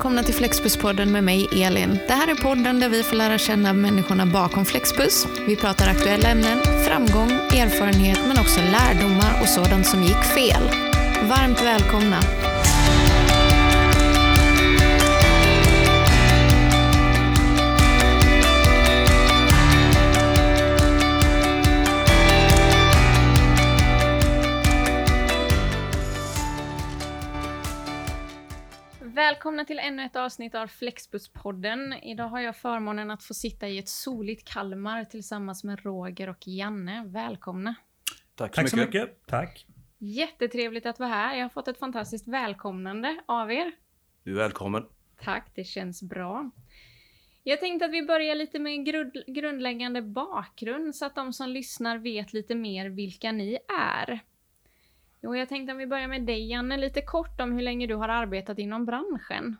välkomna till Flexbuspodden med mig, Elin. Det här är podden där vi får lära känna människorna bakom Flexbus. Vi pratar aktuella ämnen, framgång, erfarenhet men också lärdomar och sådant som gick fel. Varmt välkomna! Välkomna till ännu ett avsnitt av Flexbuspodden. Idag har jag förmånen att få sitta i ett soligt Kalmar tillsammans med Roger och Janne. Välkomna! Tack så, Tack så mycket. mycket. Tack. Jättetrevligt att vara här. Jag har fått ett fantastiskt välkomnande av er. Du är välkommen. Tack, det känns bra. Jag tänkte att vi börjar lite med grund, grundläggande bakgrund så att de som lyssnar vet lite mer vilka ni är. Jo, jag tänkte om vi börjar med dig Janne, lite kort om hur länge du har arbetat inom branschen.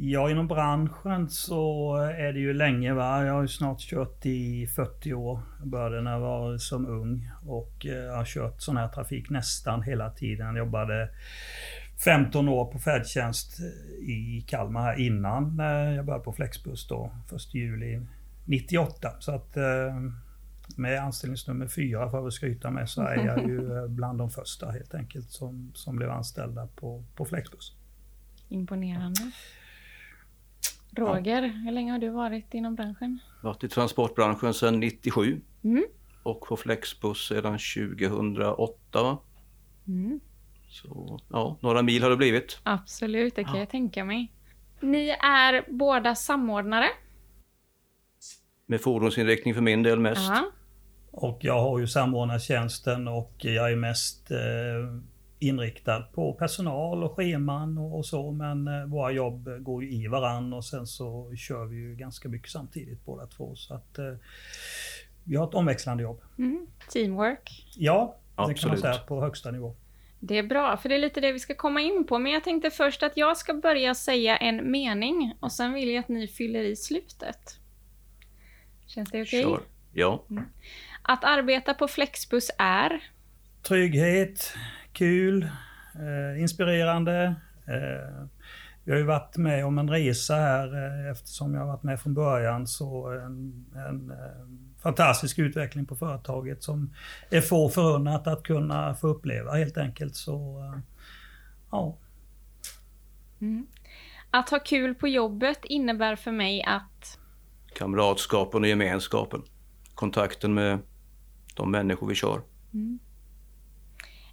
Ja, inom branschen så är det ju länge va. Jag har ju snart kört i 40 år. Jag började när jag var som ung och jag har kört sån här trafik nästan hela tiden. Jag jobbade 15 år på färdtjänst eh, i Kalmar här innan jag började på Flexbus då, 1 juli 98. Så att eh, med anställningsnummer 4 för att skryta med så är jag ju eh, bland de första helt enkelt som, som blev anställda på, på Flexbus. Imponerande. Roger, hur länge har du varit inom branschen? Varit i transportbranschen sedan 97 Mm. och på Flexbus sedan 2008. Va? Mm. Så ja, några mil har det blivit. Absolut, det kan Ja. jag tänka mig. Ni är båda samordnare. Med fordonsinriktning för min del mest. Ja. Och jag har ju samordnartjänsten och jag är mest eh, inriktad på personal och scheman och, och så. Men eh, våra jobb går ju i varann och sen så kör vi ju ganska mycket samtidigt båda två. Så att eh, vi har ett omväxlande jobb. Mm. Teamwork. Ja, det kan man Absolut. säga på högsta nivå. Det är bra, för det är lite det vi ska komma in på. Men jag tänkte först att jag ska börja säga en mening och sen vill jag att ni fyller i slutet. Känns det okej? Kör. Ja, Att arbeta på Flexbus är... Trygghet, kul, eh, inspirerande. Eh, vi har ju varit med om en resa här eh, eftersom jag har varit med från början. Så en, en eh, fantastisk utveckling på företaget som är få förunnat att kunna få uppleva helt enkelt. Så eh, ja, Mm. Att ha kul på jobbet innebär för mig att... kamratskapen och gemenskapen. Kontakten med de människor vi kör.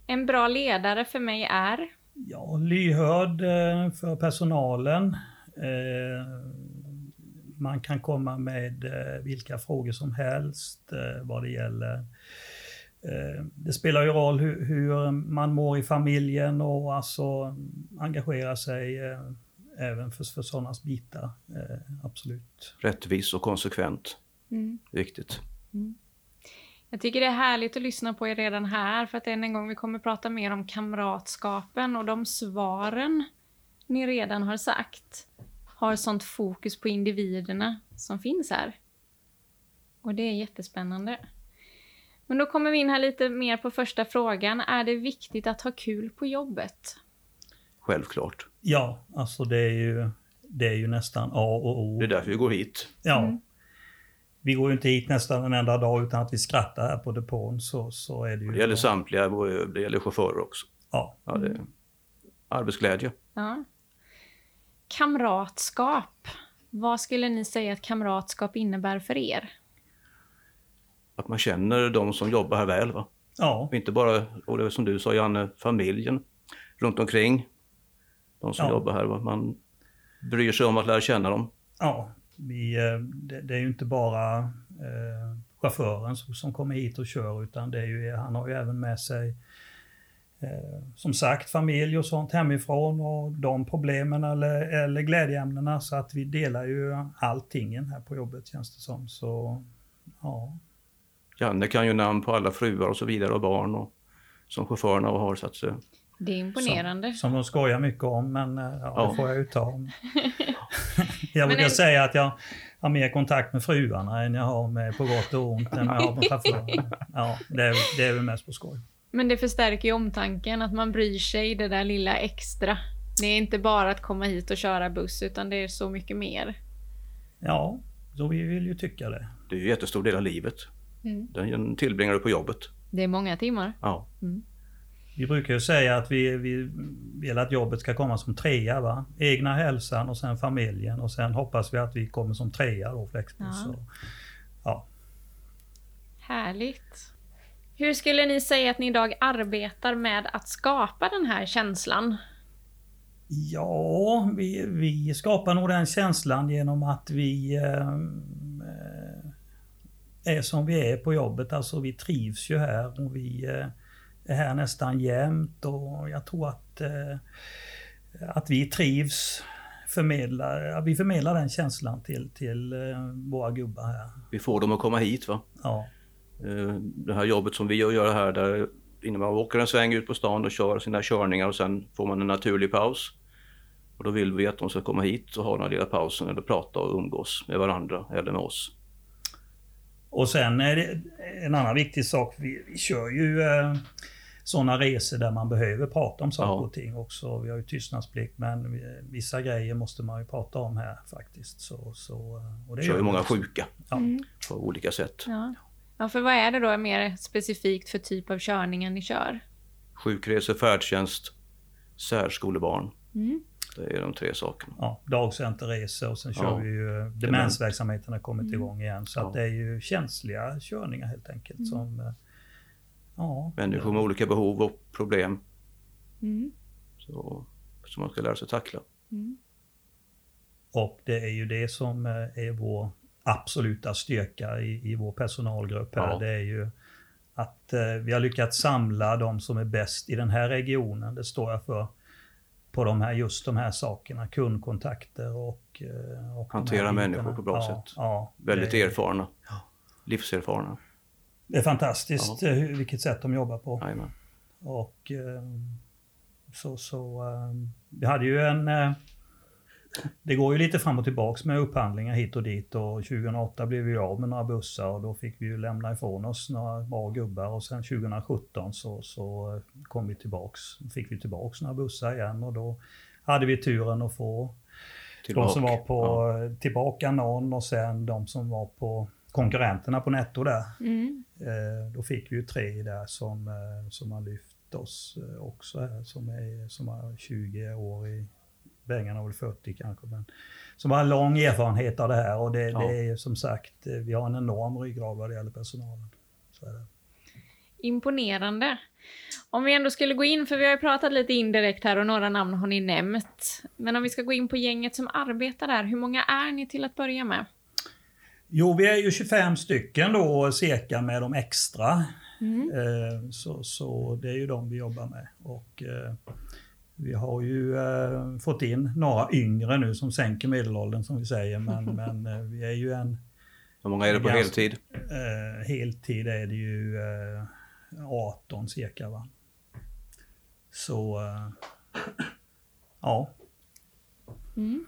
En bra ledare för mig är... ja lyhörd eh, för personalen. Eh, man kan komma med eh, vilka frågor som helst vad det gäller. Det spelar ju roll hur, hur man mår i familjen och alltså engagera sig även för, för sådana bitar. Absolut. Rättvis och konsekvent. Mm. Viktigt. Jag tycker det är härligt att lyssna på er redan här för att än en gång vi kommer prata mer om kamratskapen och de svaren ni redan har sagt har sånt fokus på individerna som finns här. Och det är jättespännande. Men då kommer vi in här lite mer på första frågan. Är det viktigt att ha kul på jobbet? Självklart. Ja, alltså det är ju, det är ju nästan A och O. Det är därför vi går hit. Ja. Mm. Vi går ju inte hit nästan en enda dag utan att vi skrattar här på depån. Så, så är det ju. Det gäller samtliga, det gäller chaufförer också. Ja. Ja, det är arbetsglädje. Ja. Kamratskap. Vad skulle ni säga att kamratskap innebär för er? Att man känner de som jobbar här väl. Va? Ja, inte bara, och det är som du sa Janne, familjen runt omkring. De som Ja. jobbar här. Va? Man bryr sig om att lära känna dem. ja. Vi, eh, det, det är ju inte bara eh, chauffören som, som kommer hit och kör utan det är ju, han har ju även med sig eh, som sagt familj och sånt hemifrån och de problemen eller, eller glädjeämnena så att vi delar ju alltingen här på jobbet känns det som. Så ja, Janne kan ju namn på alla fruar och så vidare och barn och som chaufförerna har. Så att, eh, Det är imponerande. Som de skojar mycket om, men eh, ja, Ja. det får jag ju ta. jag brukar en- säga att jag har mer kontakt med fruarna än jag har med på gott och ont än jag har med chaufförerna. Ja, det är, det är väl mest på skoj. Men det förstärker ju omtanken, att man bryr sig det där lilla extra. Det är inte bara att komma hit och köra buss utan det är så mycket mer. Ja, så vi vill ju tycka det. Det är ju en jättestor del av livet. Mm. Den tillbringar du på jobbet. Det är många timmar. Ja. Vi brukar ju säga att vi, vi vill att jobbet ska komma som trea. Va? Egna hälsan och sen familjen och sen hoppas vi att vi kommer som trea då, Flexbus. Ja. Ja. Härligt. Hur skulle ni säga att ni idag arbetar med att skapa den här känslan? Ja, vi, vi skapar nog den känslan genom att vi eh, är som vi är på jobbet. Alltså vi trivs ju här och vi eh, här nästan jämt och jag tror att, eh, att vi trivs förmedlar, vi förmedlar den känslan till, till eh, våra gubbar här. Vi får dem att komma hit. va. Ja, Eh, Det här jobbet som vi gör här, där att man åker en sväng ut på stan och kör sina körningar och sen får man en naturlig paus. Och då vill vi att de ska komma hit och ha den här lilla pausen eller prata och umgås med varandra eller med oss. Och sen är det en annan viktig sak. Vi, vi kör ju sådana resor där man behöver prata om saker Ja. och ting också. Vi har ju tystnadsplikt men vi, vissa grejer måste man ju prata om här faktiskt. Så, så, och det kör gör ju vi många också. sjuka Ja. på olika sätt. Ja. ja, för vad är det då mer specifikt för typ av körningar ni kör? Sjukresor, färdtjänst, särskolebarn. Mm. Det är de tre sakerna. Ja, dagcenterresor och sen kör Ja. vi ju eh, demensverksamheten har kommit igång igen. Så Ja. att det är ju känsliga körningar helt enkelt som eh, Ja, Människor med olika behov och problem Mm. så, som man ska lära sig tackla. Mm. Och det är ju det som eh, är vår absoluta styrka i, i vår personalgrupp här. Ja. Det är ju att eh, vi har lyckats samla de som är bäst i den här regionen. Det står jag för. På de här, just de här sakerna. Kundkontakter och... eh, och Hantera människor på bra ja, sätt. Ja, Väldigt är- erfarna. Livserfarna. Det är fantastiskt eh, hur- vilket sätt de jobbar på. Jajamän. Och eh, så, så eh, vi hade ju en... Eh, det går ju lite fram och tillbaks med upphandlingar hit och dit och 2008 blev vi av med några bussar och då fick vi ju lämna ifrån oss några bra gubbar och sen 2017 så, så eh, kom vi tillbaks, fick vi tillbaks några bussar igen och då hade vi turen att få de som var på Ja. tillbaka någon och sen de som var på konkurrenterna på netto där. Mm. Eh, då fick vi ju tre där som, eh, som har lyft oss eh, också här, som, är, som har 20 år i, Bengan har väl 40 kanske, men som har lång erfarenhet av det här och det, Ja. det är som sagt, vi har en enorm ryggrad vad det gäller personalen. Så är det. Imponerande. Om vi ändå skulle gå in, för vi har ju pratat lite indirekt här och några namn har ni nämnt. Men om vi ska gå in på gänget som arbetar där, hur många är ni till att börja med? Jo, vi är ju 25 stycken då cirka med de extra. Mm. Eh, Så, så det är ju de vi jobbar med. Och eh, vi har ju eh, fått in några yngre nu som sänker medelåldern som vi säger. Men, men vi är ju en Hur många är det på Ganska- heltid? heltid är det ju eh, 18 cirka va. Så ja. Mm.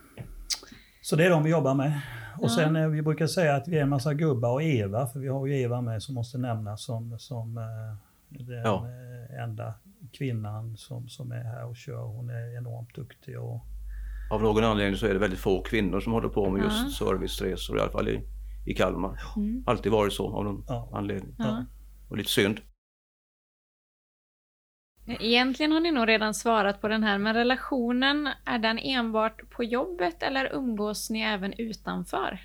Så det är de vi jobbar med. Och Ja. sen eh, vi brukar säga att vi är en massa gubbar och Eva, för vi har ju Eva med som måste nämnas som, som eh, den Ja. eh, enda kvinnan som, som är här och kör. Hon är enormt duktig och Av någon anledning så är det väldigt få kvinnor som håller på med just Ja. serviceresor, i alla fall i, i Kalmar. Mm. Alltid varit så av någon Ja. anledning. Ja. Och lite synd. Egentligen har ni nog redan svarat på den här, men relationen, är den enbart på jobbet eller umgås ni även utanför?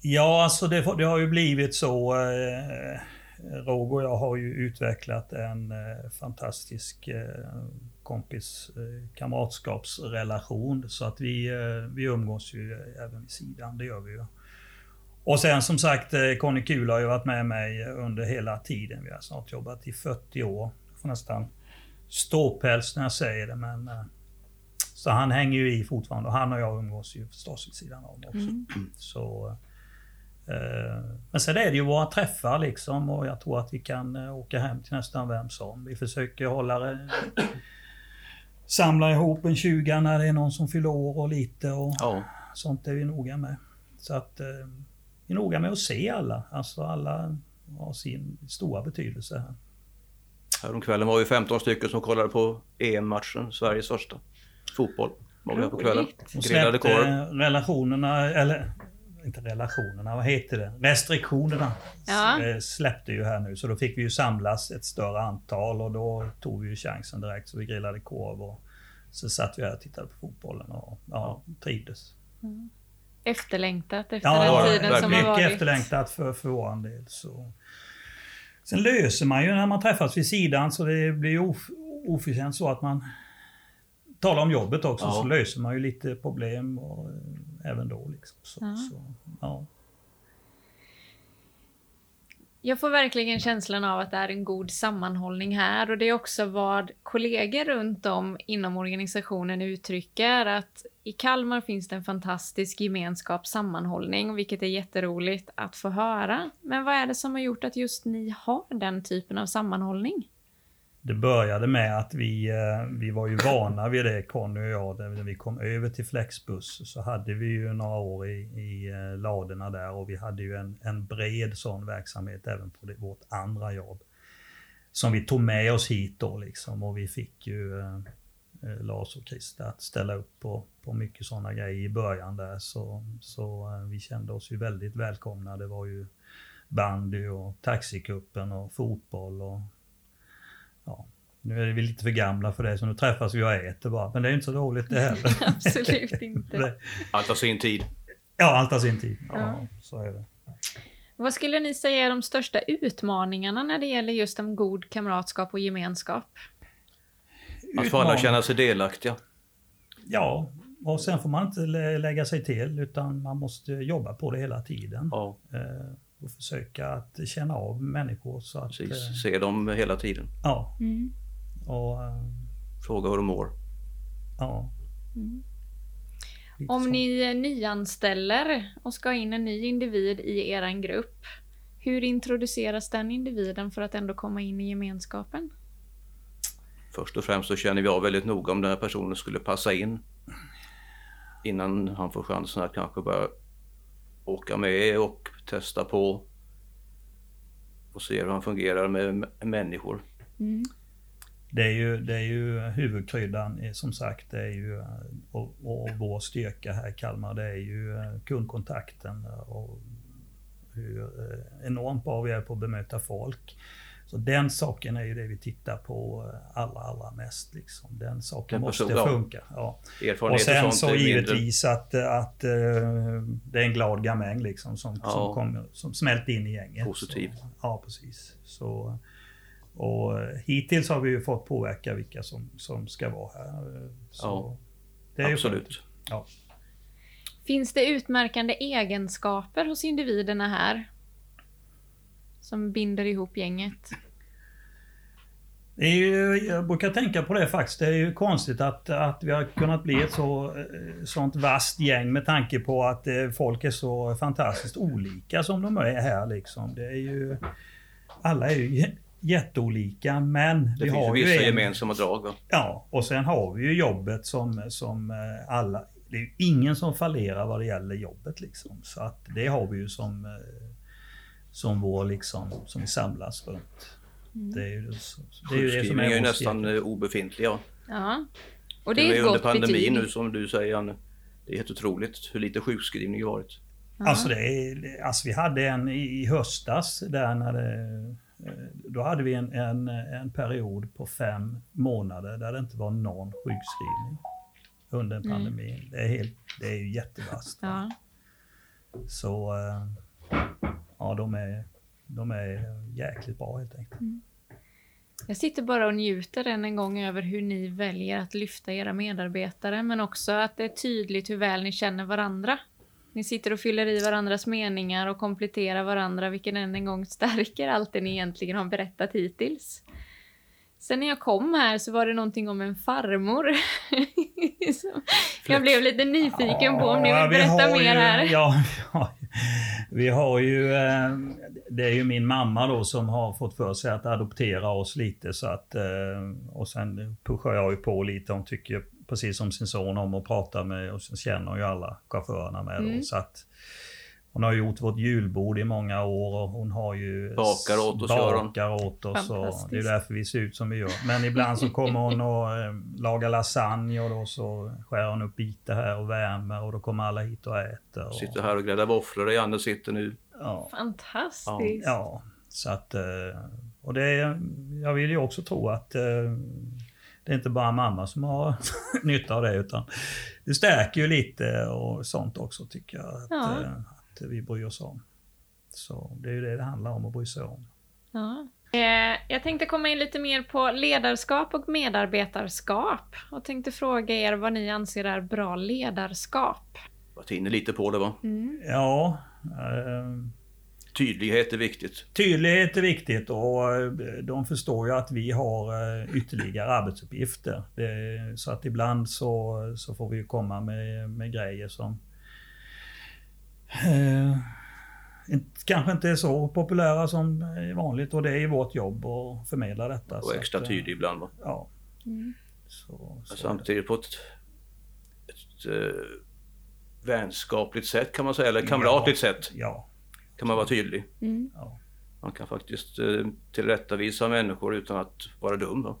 Ja, alltså det, det har ju blivit så. Eh, Roger och jag har ju utvecklat en eh, fantastisk eh, kompis eh, kamratskapsrelation. Så att vi, eh, vi umgås ju även vid sidan, det gör vi ju. Och sen som sagt, eh, Conny Kul har ju varit med mig under hela tiden. Vi har snart jobbat i 40 år. Får nästan ståpäls när jag säger det, men eh, så han hänger ju i fortfarande och han och jag umgås ju förstås vid sidan av också. Mm. Så, eh, men sen är det ju våra träffar liksom och jag tror att vi kan eh, åka hem till nästan vem som. Vi försöker hålla det, samla ihop en 20 när det är någon som fyller år och lite och Ja, sånt är vi noga med. Så att vi är noga med att se alla. Alltså alla har sin stora betydelse här. Häromkvällen var vi 15 stycken som kollade på EM-matchen, Sveriges första fotboll. Var vi här på kvällen. Grillade korv. relationerna, eller inte relationerna, vad heter det? Restriktionerna Ja. eh, släppte ju här nu. Så då fick vi ju samlas ett större antal och då tog vi ju chansen direkt. Så vi grillade korv och så satt vi här och tittade på fotbollen och ja, trivdes. Efterlängtat efter Ja, den tiden som har mycket varit. efterlängtat för, för vår del. Så. Sen löser man ju när man träffas vid sidan så det blir ju of, oförtjänt så att man talar om jobbet också. Ja. Så löser man ju lite problem och, eh, även då. Liksom. Så, Ja. Så, ja. Jag får verkligen känslan av att det är en god sammanhållning här och det är också vad kollegor runt om inom organisationen uttrycker att i Kalmar finns det en fantastisk gemenskap, sammanhållning, vilket är jätteroligt att få höra. Men vad är det som har gjort att just ni har den typen av sammanhållning? Det började med att vi, eh, vi var ju vana vid det, Conny och jag, när vi kom över till Flexbus så hade vi ju några år i, i eh, ladorna där och vi hade ju en, en bred sån verksamhet även på det, vårt andra jobb. Som vi tog med oss hit då liksom och vi fick ju eh, eh Lars och Christer att ställa upp på, på mycket sådana grejer i början där så, så eh, vi kände oss ju väldigt välkomna. Det var ju bandy och taxikuppen och fotboll och ja, nu är vi lite för gamla för det så nu träffas vi och äter bara. Men det är inte så roligt det heller. Absolut inte. Allt har sin tid. ja, allt har sin tid. Ja, Ja. så är det. Vad skulle ni säga är de största utmaningarna när det gäller just en god kamratskap och gemenskap? Att få alla känna sig delaktiga. Ja, och sen får man inte lä- lägga sig till utan man måste jobba på det hela tiden. Ja, Eh, och försöka att känna av människor så att... precis. eh, Se dem hela tiden. ja, Mm. och... eh, Fråga hur de mår. ja. Mm. Om ni eh, nyanställer och ska in en ny individ i er grupp, hur introduceras den individen för att ändå komma in i gemenskapen? Först och främst så känner vi av väldigt noga om den här personen skulle passa in. Innan han får chansen att kanske börja åka med och testa på. Och se hur han fungerar med människor. Mm. Det är ju, det är ju huvudkryddan som sagt. Det är ju, och, och vår styrka här i Kalmar det är ju eh, kundkontakten och hur eh, enormt bra vi är på att bemöta folk. Så den saken är ju det vi tittar på eh, allra, allra mest. Liksom. Den saken Den måste funka. Ja. Och sen och så givetvis att, att eh, det är en glad gamäng liksom som, Ja. som, kommer, som smälter in i gänget. Positivt. Så, ja, precis. Så, och eh, hittills har vi ju fått påverka vilka som, som ska vara här. Så Ja, det är ju Absolut. Ja. Finns det utmärkande egenskaper hos individerna här? Som binder ihop gänget? Det är ju, jag brukar tänka på det faktiskt. Det är ju konstigt att, att vi har kunnat bli ett så, eh, sånt vasst gäng med tanke på att eh, folk är så fantastiskt olika som de är här. Liksom. Det är ju, alla är ju jä- jätteolika men Det vi finns ju har ju vissa en, gemensamma drag. Va? Ja, och sen har vi ju jobbet som, som eh, alla... Det är ju ingen som fallerar vad det gäller jobbet liksom. Så att det har vi ju som, som vår liksom, som vi samlas runt. Det är ju, så- det, är ju det som är vår nästan eh, obefintliga. Ja. Och Det det är är ett under pandemin betyg. nu som du säger Anne. Det är helt otroligt hur lite sjukskrivning det varit. Ja. Alltså, det är, alltså vi hade en i, i höstas där när det, eh, Då hade vi en, en, en period på fem månader där det inte var någon sjukskrivning. Under en Mm. pandemi. Det är, helt, det är ju jättevasst. va? Ja. Så eh, ja, de är, de är jäkligt bra helt enkelt. Jag sitter bara och njuter än en gång över hur ni väljer att lyfta era medarbetare, men också att det är tydligt hur väl ni känner varandra. Ni sitter och fyller i varandras meningar och kompletterar varandra, vilket än en gång stärker allt det ni egentligen har berättat hittills. Sen när jag kom här så var det någonting om en farmor. Jag blev lite nyfiken på om ni Ja, vill vi berätta mer ju, här. Ja, vi har, vi har ju... eh, Det är ju min mamma då som har fått för sig att adoptera oss lite så att... eh, Och sen pushar jag ju på lite. Hon tycker precis som sin son om att prata med och sen känner ju alla chaufförerna med Mm. då, så att... hon har gjort vårt julbord i många år och hon har ju... Bakar åt oss. Bakar åt oss och det är därför vi ser ut som vi gör. Men ibland så kommer hon och eh, lagar lasagne och då så skär hon upp bitar här och värmer och då kommer alla hit och äter. Och, Sitter här och gräddar våfflor där Janne sitter nu. ja, Fantastiskt. ja, så att... eh, Och det, är- jag vill ju också tro att eh, det är inte bara mamma som har nytta av det utan det stärker ju lite och sånt också tycker jag. Att, Ja. Att vi bryr oss om. Så det är ju det det handlar om att bry sig om. Ja. Eh, Jag tänkte komma in lite mer på ledarskap och medarbetarskap och tänkte fråga er vad ni anser är bra ledarskap. Varit inne lite på det va. Ja, eh, Tydlighet är viktigt. tydlighet är viktigt och eh, de förstår ju att vi har eh, ytterligare arbetsuppgifter. Det, så att ibland så, så får vi ju komma med, med grejer som eh, kanske inte är så populära som är vanligt och det är ju vårt jobb att förmedla detta. Och extra att, eh, tydlig ibland va. Ja. Mm. Så, så, Samtidigt på ett, ett eh, vänskapligt sätt kan man säga, eller kamratligt sätt Ja, kan man vara tydlig. Mm. ja, Man kan faktiskt eh, tillrättavisa människor utan att vara dum. Va?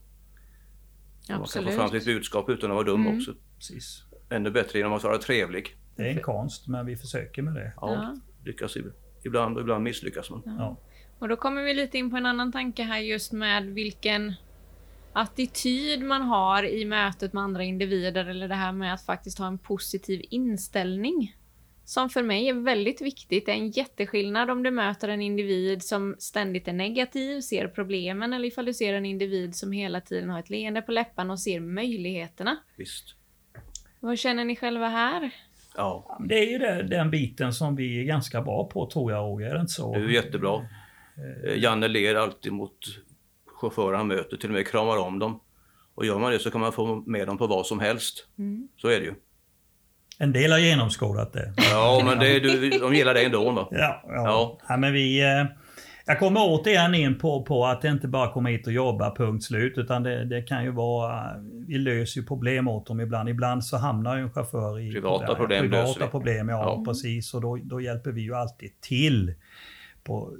Man kan få fram sitt budskap utan att vara dum Mm. också. precis. Ännu bättre genom att vara trevlig. Det är en konst men vi försöker med det. Ja, Ja. Lyckas ib- ibland och ibland misslyckas man. Ja. Och då kommer vi lite in på en annan tanke här just med vilken attityd man har i mötet med andra individer eller det här med att faktiskt ha en positiv inställning. Som för mig är väldigt viktigt. Det är en jätteskillnad om du möter en individ som ständigt är negativ, ser problemen eller ifall du ser en individ som hela tiden har ett leende på läpparna och ser möjligheterna. Visst. Vad känner ni själva här? Ja, Det är ju det, den biten som vi är ganska bra på tror jag Roger, är det inte så? det är jättebra. Eh, Janne ler alltid mot chaufförer han möter, till och med kramar om dem. Och gör man det så kan man få med dem på vad som helst. Mm. Så är det ju. En del har genomskådat det. Ja, men det, är du, de gillar det ändå. Va? Ja, ja. Ja. ja men vi... Eh, jag kommer återigen in på, på att det inte bara kommer hit och jobba, punkt slut. Utan det, det kan ju vara... Vi löser ju problem åt dem ibland. Ibland så hamnar ju en chaufför i... Privata problem löser Privata vi. problem, ja, Ja. precis. Och då, då hjälper vi ju alltid till. På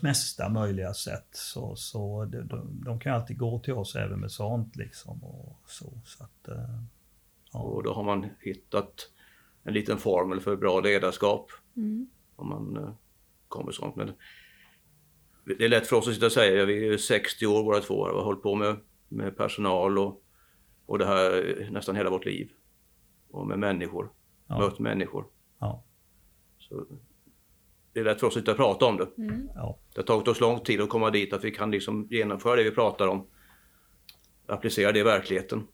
mesta möjliga sätt. Så, så de, de, de kan alltid gå till oss även med sånt liksom. Och så, så att, eh, ja. Och då har man hittat en liten formel för bra ledarskap. Mm. Om man eh, kommer sånt. Men det är lätt för oss att sitta och säga, vi är 60 år båda två och har hållit på med, med personal och, och det här nästan hela vårt liv. Och med människor, Ja. mött människor. Ja. Så det är lätt för oss att och prata om det. Mm. Ja. Det har tagit oss lång tid att komma dit att vi kan liksom genomföra det vi pratar om. Applicera det i verkligheten.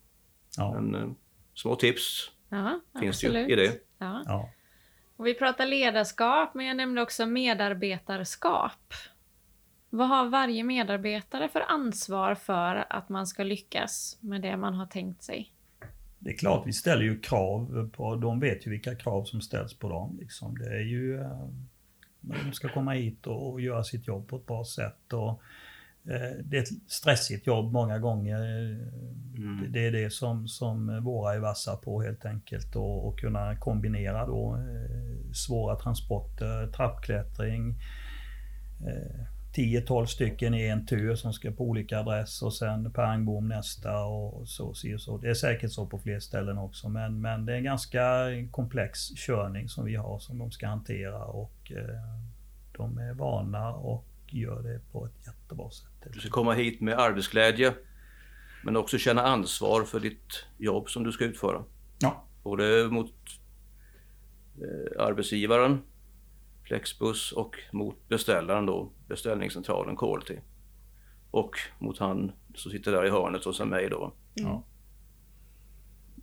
Ja. Men eh, små tips Ja, finns det absolut. ju i det. Ja. Ja. Och vi pratar ledarskap, men jag nämnde också medarbetarskap. Vad har varje medarbetare för ansvar för att man ska lyckas med det man har tänkt sig? Det är klart, vi ställer ju krav på, de vet ju vilka krav som ställs på dem. Liksom. Det är ju, eh, de ska komma hit och, och göra sitt jobb på ett bra sätt. Och, eh, det är ett stressigt jobb många gånger. Mm. Det, det är det som, som våra är vassa på helt enkelt. Och, och kunna kombinera då eh, svåra transporter, trappklättring, eh, 10-12 stycken i en tur som ska på olika adress och sen pang bom nästa och så, och så. Det är säkert så på fler ställen också men, men det är en ganska komplex körning som vi har som de ska hantera och eh, de är vana och gör det på ett jättebra sätt. Du ska komma hit med arbetsglädje men också känna ansvar för ditt jobb som du ska utföra. Ja, Både mot eh, arbetsgivaren, Flexbus och mot beställaren då, beställningscentralen KLT. Och mot han som sitter där i hörnet och sen mig då. ja.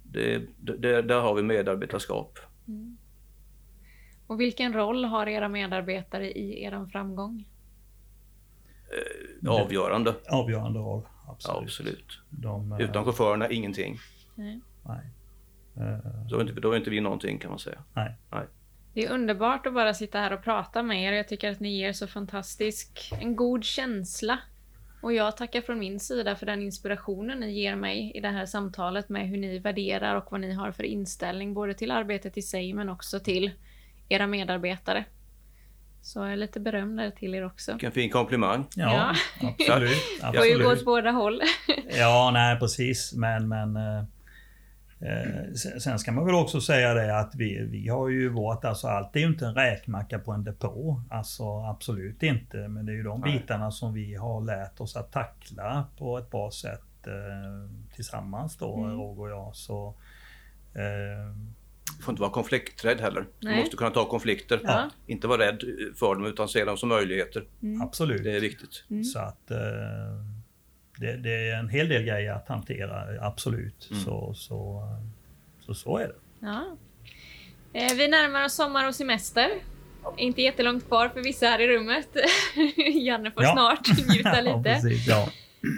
Det, det, där har vi medarbetarskap. Och vilken roll har era medarbetare i er framgång? Avgörande. avgörande roll. Ja, Absolut. absolut. De, eh, Utan chaufförerna ingenting. Nej. Nej. Eh, Då är, inte, då är inte vi någonting kan man säga. nej. Det är underbart att bara sitta här och prata med er. Jag tycker att ni ger så fantastisk, en god känsla. Och jag tackar från min sida för den inspirationen ni ger mig i det här samtalet med hur ni värderar och vad ni har för inställning både till arbetet i sig men också till era medarbetare. Så lite beröm där till er också. Vilken fin komplimang. Ja, absolut. Det får ju gå åt båda håll. ja, nej precis. Men, men eh, sen ska man väl också säga det att vi, vi har ju vårt, alltså allt är ju inte en räkmacka på en depå. Alltså absolut inte. Men det är ju de Nej. bitarna som vi har lärt oss att tackla på ett bra sätt eh, tillsammans då, mm. Roger och jag. Så, eh, du får inte vara konflikträdd heller. Nej. Du måste kunna ta konflikter. Ja. Inte vara rädd för dem utan se dem som möjligheter. Mm. Absolut. Det är viktigt. Mm. Så att eh, det, det, är en hel del grejer att hantera, absolut. Mm. Så, så, så, så är det. Ja. Eh, vi närmar oss sommar och semester. Inte jättelångt kvar för vissa här i rummet. Janne får ja. snart njuta lite. ja, precis, ja.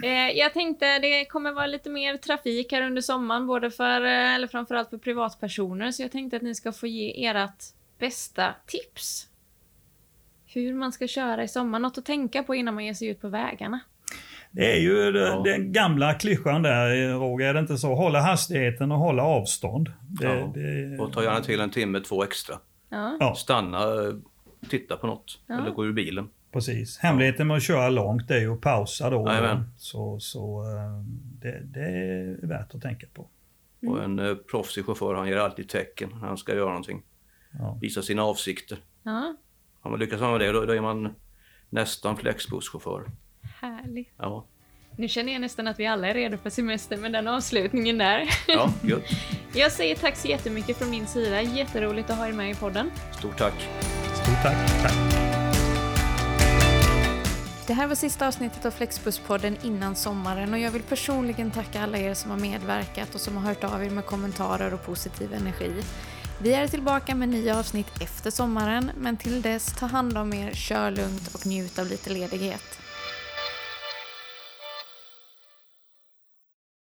Eh, jag tänkte det kommer vara lite mer trafik här under sommaren, både för, eh, eller framförallt för privatpersoner. Så jag tänkte att ni ska få ge ert bästa tips. Hur man ska köra i sommar. Något att tänka på innan man ger sig ut på vägarna. Det är ju ja. den gamla klyschan där, Roger, är det inte så? Hålla hastigheten och hålla avstånd. Det, ja. det... Och ta gärna till en timme, två extra. Ja. Stanna, titta på något eller gå ur bilen. Precis. Hemligheten med att köra långt är ju att pausa då. Amen. Så, så eh, det, det, är värt att tänka på. Mm. Och en eh, proffsig chaufför han ger alltid tecken när han ska göra någonting. Ja. Visa sina avsikter. Ja. Om man lyckas med det då, då är man nästan flexbusschaufför. Härligt. Ja. Nu känner jag nästan att vi alla är redo för semester med den avslutningen där. Ja, gött. Jag säger tack så jättemycket från min sida. Jätteroligt att ha er med i podden. Stort tack. Stort tack. tack. Det här var sista avsnittet av Flexbuspodden innan sommaren och jag vill personligen tacka alla er som har medverkat och som har hört av er med kommentarer och positiv energi. Vi är tillbaka med nya avsnitt efter sommaren, men till dess ta hand om er, kör lugnt och njut av lite ledighet.